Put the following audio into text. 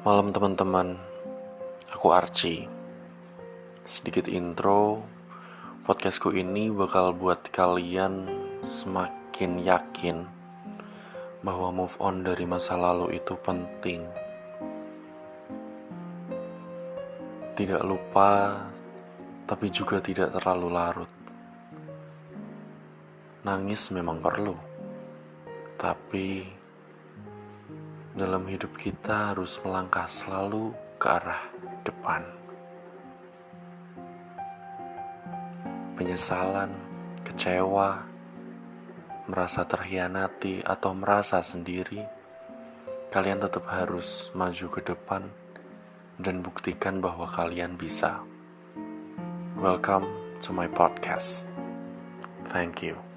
Malam teman-teman, aku Archie. Sedikit intro, podcastku ini bakal buat kalian semakin yakin bahwa move on dari masa lalu itu penting. Tidak lupa, tapi juga tidak terlalu larut. Nangis memang perlu, tapi dalam hidup kita harus melangkah selalu ke arah depan. Penyesalan, kecewa, merasa terhianati, atau merasa sendiri, kalian tetap harus maju ke depan dan buktikan bahwa kalian bisa. Welcome to my podcast. Thank you.